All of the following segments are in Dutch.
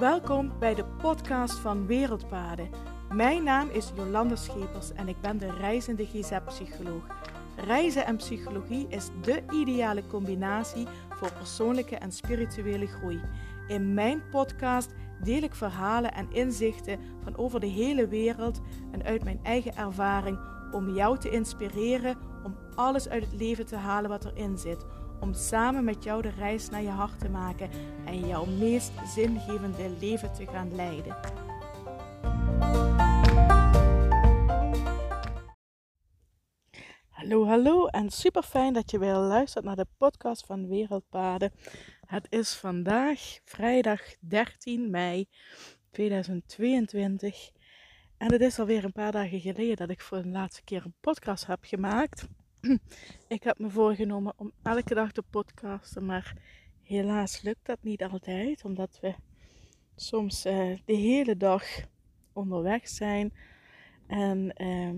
Welkom bij de podcast van Wereldpaden. Mijn naam is Jolanda Schepers en ik ben de reizende GZ-psycholoog. Reizen en psychologie is de ideale combinatie voor persoonlijke en spirituele groei. In mijn podcast deel ik verhalen en inzichten van over de hele wereld en uit mijn eigen ervaring om jou te inspireren alles uit het leven te halen wat erin zit. Om samen met jou de reis naar je hart te maken en jouw meest zingevende leven te gaan leiden. Hallo, hallo en super fijn dat je weer luistert naar de podcast van Wereldpaden. Het is vandaag vrijdag 13 mei 2022 en het is alweer een paar dagen geleden dat ik voor de laatste keer een podcast heb gemaakt. Ik heb me voorgenomen om elke dag te podcasten, maar helaas lukt dat niet altijd, omdat we soms uh, de hele dag onderweg zijn. En uh,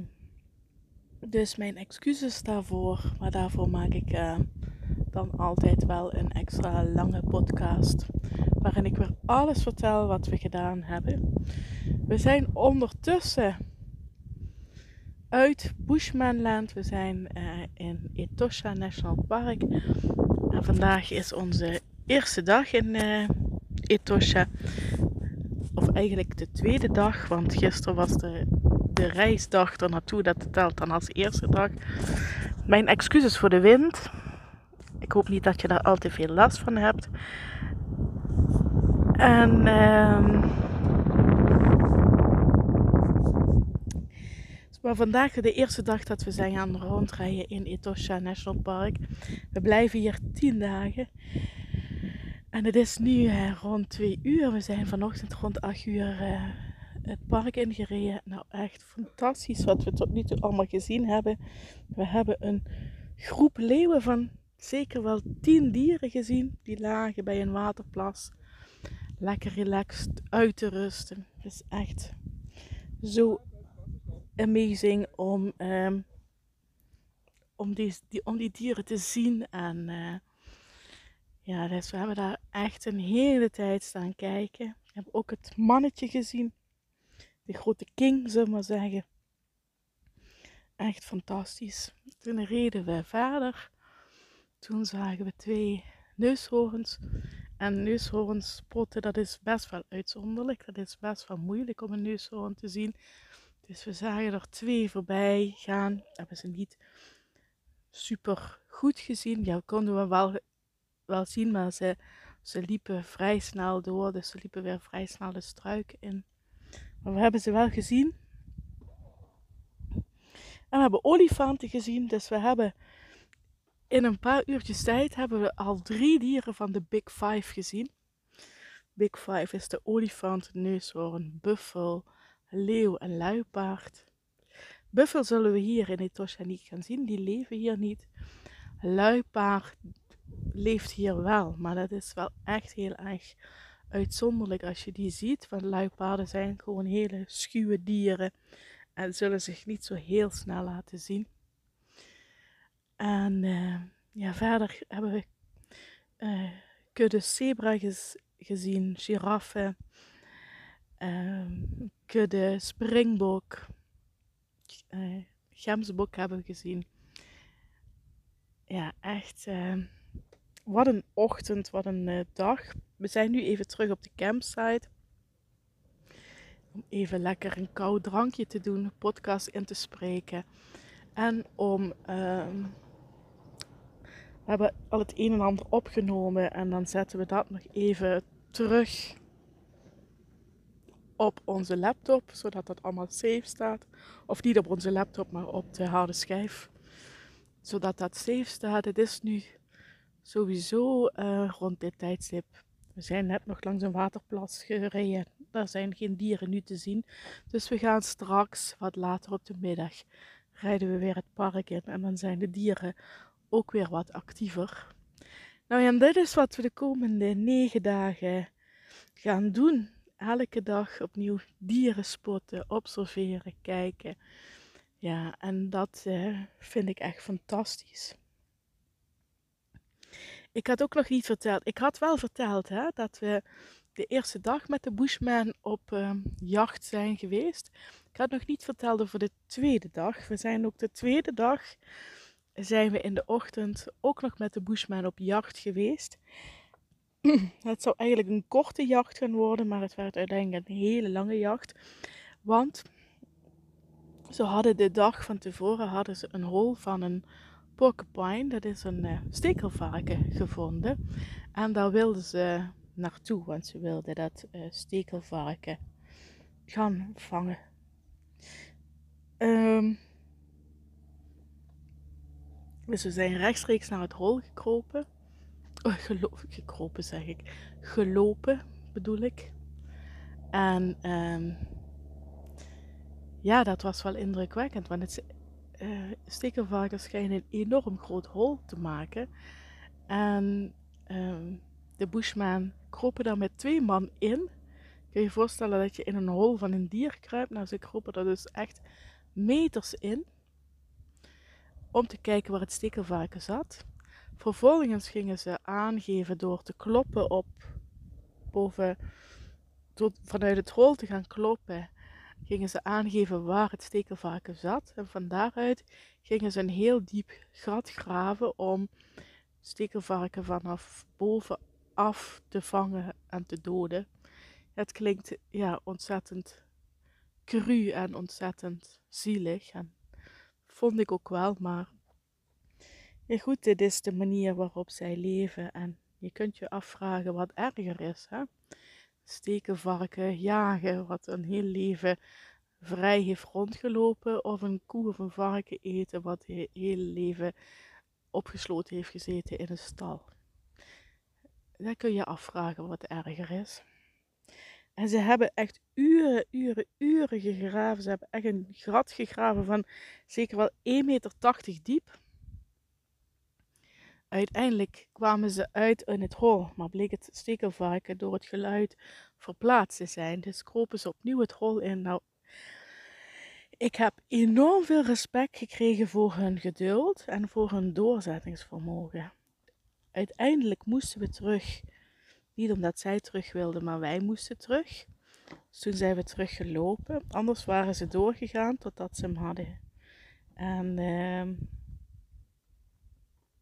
dus mijn excuses daarvoor, maar daarvoor maak ik uh, dan altijd wel een extra lange podcast. Waarin ik weer alles vertel wat we gedaan hebben. We zijn ondertussen uit Bushmanland. We zijn uh, in Etosha National Park. En vandaag is onze eerste dag in uh, Etosha. Of eigenlijk de tweede dag, want gisteren was de, de reisdag er naartoe. Dat telt dan als eerste dag. Mijn excuses voor de wind. Ik hoop niet dat je daar al te veel last van hebt. En uh, maar vandaag de eerste dag dat we zijn gaan rondrijden in Etosha National Park. We blijven hier 10 dagen. En het is nu eh, rond 2 uur. We zijn vanochtend rond 8 uur uh, het park ingereden. Nou, echt fantastisch wat we tot nu toe allemaal gezien hebben. We hebben een groep leeuwen van zeker wel 10 dieren gezien. Die lagen bij een waterplas. Lekker relaxed uit te rusten. Het is echt zo amazing om, um, om, die, die, om die dieren te zien. En uh, ja, dus we hebben daar echt een hele tijd staan kijken. We hebben ook het mannetje gezien. De grote king, zullen we maar zeggen. Echt fantastisch. Toen reden we verder. Toen zagen we twee neushoorns. En neushoorns spotten, dat is best wel uitzonderlijk. Dat is best wel moeilijk om een neushoorn te zien. Dus we zagen er twee voorbij gaan. Hebben ze niet super goed gezien. Ja, konden we wel, wel zien, maar ze, ze liepen vrij snel door. Dus ze liepen weer vrij snel de struiken in. Maar we hebben ze wel gezien. En we hebben olifanten gezien. Dus we hebben in een paar uurtjes tijd hebben we al drie dieren van de Big Five gezien. Big Five is de olifant, neushoorn, buffel, leeuw en luipaard. Buffel zullen we hier in Etosha niet gaan zien, die leven hier niet. Luipaard leeft hier wel, maar dat is wel echt heel erg uitzonderlijk als je die ziet. Want luipaarden zijn gewoon hele schuwe dieren en zullen zich niet zo heel snel laten zien. En uh, ja, verder hebben we uh, kudde zebra gezien, giraffen, um, kudde springbok, uh, gemsbok hebben we gezien. Ja, echt. Uh, wat een ochtend, wat een uh, dag. We zijn nu even terug op de campsite. Om even lekker een koud drankje te doen, podcast in te spreken. En om. Ehm, we hebben al het een en ander opgenomen en dan zetten we dat nog even terug op onze laptop, zodat dat allemaal safe staat. Of niet op onze laptop, maar op de harde schijf. Zodat dat safe staat. Het is nu sowieso uh, rond dit tijdstip. We zijn net nog langs een waterplas gereden. Daar zijn geen dieren nu te zien. Dus we gaan straks, wat later op de middag, rijden we weer het park in. En dan zijn de dieren ook weer wat actiever. Nou ja, en dit is wat we de komende negen dagen gaan doen elke dag opnieuw dieren spotten, observeren, kijken. Ja, en dat uh, vind ik echt fantastisch. Ik had ook nog niet verteld. Ik had wel verteld hè, dat we de eerste dag met de Bushman op ehm, jacht zijn geweest. Ik had nog niet verteld over de tweede dag. We zijn ook de tweede dag zijn we in de ochtend ook nog met de Bushman op jacht geweest. Het zou eigenlijk een korte jacht gaan worden, maar het werd uiteindelijk een hele lange jacht. Want ze hadden de dag van tevoren hadden ze een hol van een porcupine, dat is een uh, stekelvarken, gevonden. En daar wilden ze naartoe, want ze wilden dat uh, stekelvarken gaan vangen. Um, dus we zijn rechtstreeks naar het hol gekropen. Oh, gekropen zeg ik. Gelopen bedoel ik. En um, ja, dat was wel indrukwekkend. Want het uh, stekelvarkens schijnen een enorm groot hol te maken. En um, de bushman kropen daar met twee man in. Kun je je voorstellen dat je in een hol van een dier kruipt? Nou, ze kropen er dus echt meters in. Om te kijken waar het stekelvarken zat. Vervolgens gingen ze aangeven door te kloppen op boven, door vanuit het hol te gaan kloppen, gingen ze aangeven waar het stekelvarken zat. En van daaruit gingen ze een heel diep gat graven om stekelvarken vanaf bovenaf te vangen en te doden. Het klinkt ja, ontzettend cru en ontzettend zielig. En vond ik ook wel, maar goed, dit is de manier waarop zij leven. En je kunt je afvragen wat erger is. Hè? Steken, varken, jagen, wat een heel leven vrij heeft rondgelopen. Of een koe of een varken eten, wat het hele leven opgesloten heeft gezeten in een stal. Dan kun je afvragen wat erger is. En ze hebben echt uren, uren, uren gegraven. Ze hebben echt een gat gegraven van zeker wel 1,80 meter diep. Uiteindelijk kwamen ze uit in het hol, maar bleek het stekelvarken door het geluid verplaatst te zijn. Dus kropen ze opnieuw het hol in. Nou, ik heb enorm veel respect gekregen voor hun geduld en voor hun doorzettingsvermogen. Uiteindelijk moesten we terug. Niet omdat zij terug wilden, maar wij moesten terug. Dus toen zijn we teruggelopen. Anders waren ze doorgegaan totdat ze hem hadden. En uh,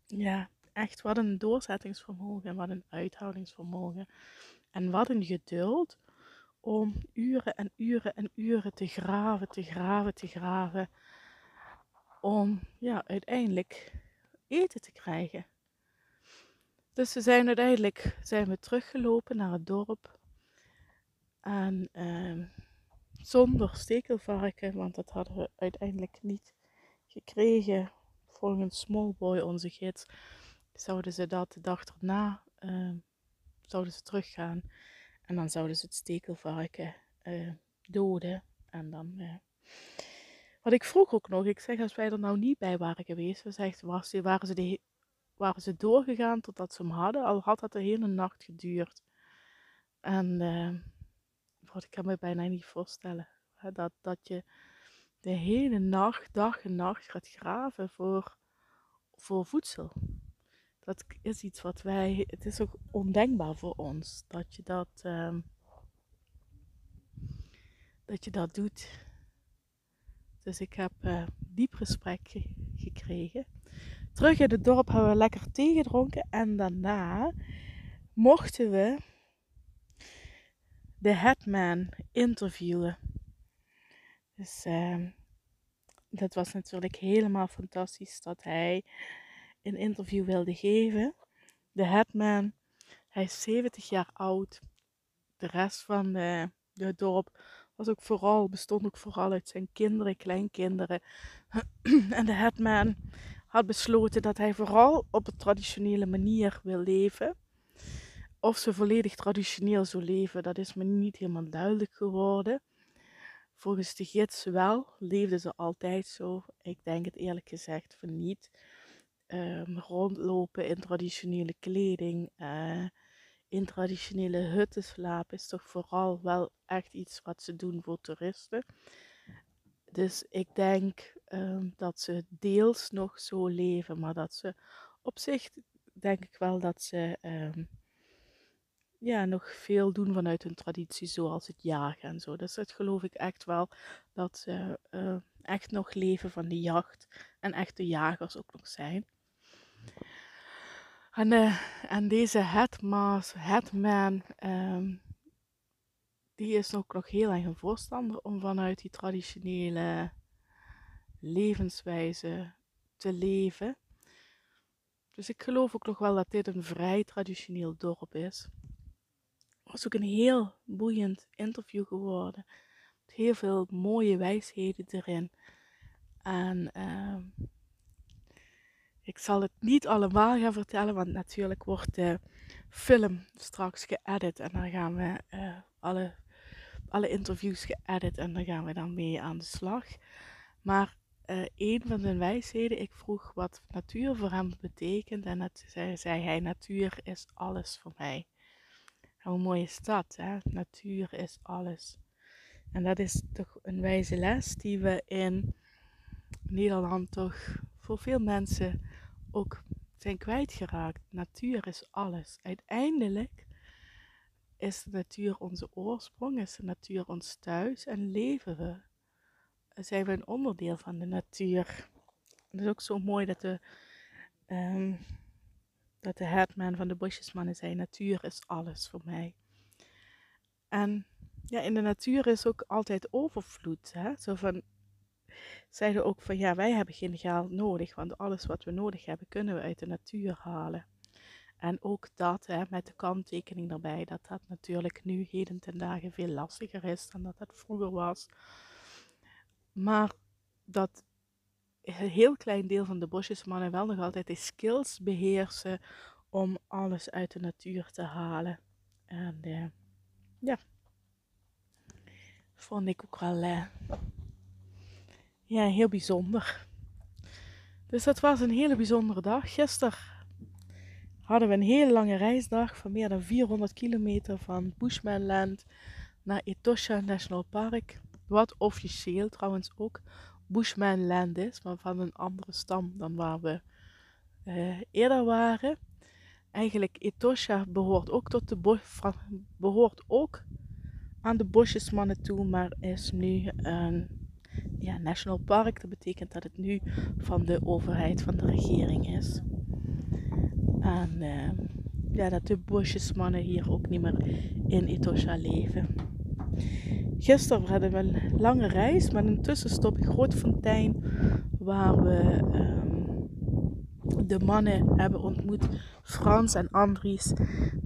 ja, echt wat een doorzettingsvermogen, wat een uithoudingsvermogen. En wat een geduld om uren en uren en uren te graven, te graven, te graven. Om ja, uiteindelijk eten te krijgen. Dus we zijn uiteindelijk zijn we teruggelopen naar het dorp. En uh, zonder stekelvarken, want dat hadden we uiteindelijk niet gekregen. Volgens Smallboy, onze gids, zouden ze dat de dag erna uh, zouden ze teruggaan. En dan zouden ze het stekelvarken uh, doden. En dan. Uh, wat ik vroeg ook nog, ik zeg als wij er nou niet bij waren geweest, we was, waren, ze waren ze doorgegaan totdat ze hem hadden, al had dat de hele nacht geduurd. En uh, wat ik kan me bijna niet voorstellen. Hè, dat, dat je de hele nacht, dag en nacht gaat graven voor, voor voedsel dat is iets wat wij, het is ook ondenkbaar voor ons dat je dat, um, dat je dat doet. Dus ik heb uh, diep gesprek gekregen. Terug in het dorp hebben we lekker thee gedronken en daarna mochten we de headman interviewen. Dus uh, dat was natuurlijk helemaal fantastisch dat hij een interview wilde geven. De headman, hij is 70 jaar oud. De rest van de, het dorp was ook vooral, bestond ook vooral uit zijn kinderen, kleinkinderen. en de headman had besloten dat hij vooral op een traditionele manier wil leven. Of ze volledig traditioneel zou leven, dat is me niet helemaal duidelijk geworden. Volgens de gids wel, leefden ze altijd zo. Ik denk het eerlijk gezegd van niet um, rondlopen in traditionele kleding, uh, in traditionele hutten slapen, is toch vooral wel echt iets wat ze doen voor toeristen. Dus ik denk um, dat ze deels nog zo leven, maar dat ze op zich denk ik wel dat ze um, ja, nog veel doen vanuit hun traditie, zoals het jagen en zo. Dus dat geloof ik echt wel, dat ze echt nog leven van de jacht en echte jagers ook nog zijn. En, uh, en deze Hetmaas, Hetman, um, die is ook nog heel erg een voorstander om vanuit die traditionele levenswijze te leven. Dus ik geloof ook nog wel dat dit een vrij traditioneel dorp is. Het was ook een heel boeiend interview geworden. Heel veel mooie wijsheden erin. En uh, ik zal het niet allemaal gaan vertellen, want natuurlijk wordt de film straks geëdit. En dan gaan we uh, alle, alle interviews geëdit en dan gaan we dan mee aan de slag. Maar uh, een van zijn wijsheden, ik vroeg wat natuur voor hem betekent. En dat zei, zei hij, natuur is alles voor mij. hoe mooi is dat, hè? Natuur is alles. En dat is toch een wijze les die we in Nederland toch voor veel mensen ook zijn kwijtgeraakt. Natuur is alles. Uiteindelijk is de natuur onze oorsprong, is de natuur ons thuis en leven we. Zijn we een onderdeel van de natuur. Het is ook zo mooi dat de, um, dat de headman van de bosjesmannen zei: Natuur is alles voor mij. En ja, in de natuur is ook altijd overvloed. Hè? Zo van, zeiden ook van ja, wij hebben geen geld nodig, want alles wat we nodig hebben kunnen we uit de natuur halen. En ook dat, hè, met de kanttekening erbij, dat dat natuurlijk nu heden ten dagen veel lastiger is dan dat het vroeger was. Maar dat een heel klein deel van de bosjesmannen wel nog altijd de skills beheersen om alles uit de natuur te halen. En uh, ja, vond ik ook wel uh, ja, heel bijzonder. Dus dat was een hele bijzondere dag. Gisteren hadden we een hele lange reisdag van meer dan 400 kilometer van Bushmanland naar Etosha National Park. Wat officieel trouwens ook Bushmanland is, maar van een andere stam dan waar we uh, eerder waren. Eigenlijk Etosha behoort ook tot de behoort ook aan de bosjesmannen toe, maar is nu een ja, national park. Dat betekent dat het nu van de overheid, van de regering is. En uh, ja, dat de bosjesmannen hier ook niet meer in Etosha leven. Gisteren hadden we een lange reis met een tussenstop in Grootfontein, waar we um, de mannen hebben ontmoet, Frans en Andries,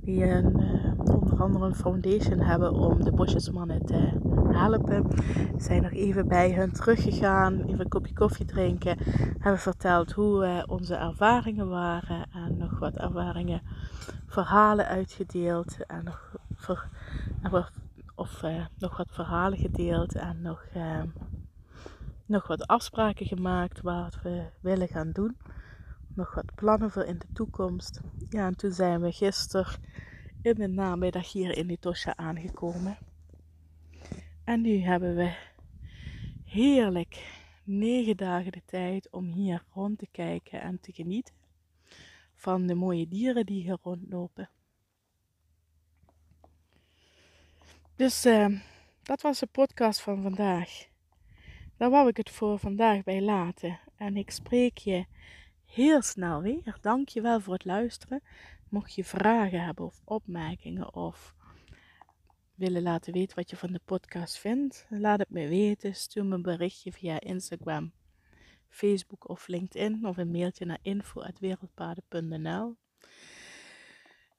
die een, uh, onder andere een foundation hebben om de bosjesmannen te helpen. We zijn nog even bij hen teruggegaan, even een kopje koffie drinken, hebben verteld hoe uh, onze ervaringen waren en nog wat ervaringen, verhalen uitgedeeld en nog, ver, of uh, nog wat verhalen gedeeld en nog, uh, nog wat afspraken gemaakt wat we willen gaan doen. Nog wat plannen voor in de toekomst. Ja, en toen zijn we gisteren in de namiddag hier in Etosha aangekomen. En nu hebben we heerlijk negen dagen de tijd om hier rond te kijken en te genieten van de mooie dieren die hier rondlopen. Dus uh, dat was de podcast van vandaag. Daar wou ik het voor vandaag bij laten. En ik spreek je heel snel weer. Dank je wel voor het luisteren. Mocht je vragen hebben of opmerkingen of willen laten weten wat je van de podcast vindt, laat het me weten. Stuur me een berichtje via Instagram, Facebook of LinkedIn of een mailtje naar info.wereldpaden.nl.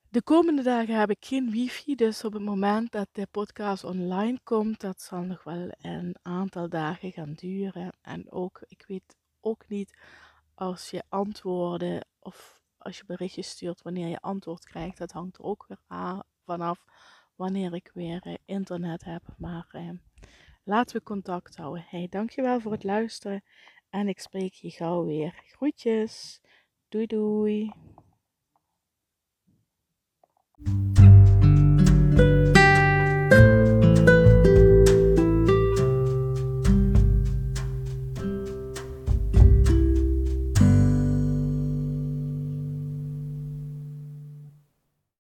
De komende dagen heb ik geen wifi, dus op het moment dat de podcast online komt, dat zal nog wel een aantal dagen gaan duren. En ook, ik weet ook niet als je antwoorden of als je berichtjes stuurt wanneer je antwoord krijgt. Dat hangt er ook weer vanaf wanneer ik weer eh, internet heb. Maar eh, laten we contact houden. Hey, dankjewel voor het luisteren. En ik spreek je gauw weer. Groetjes. Doei doei.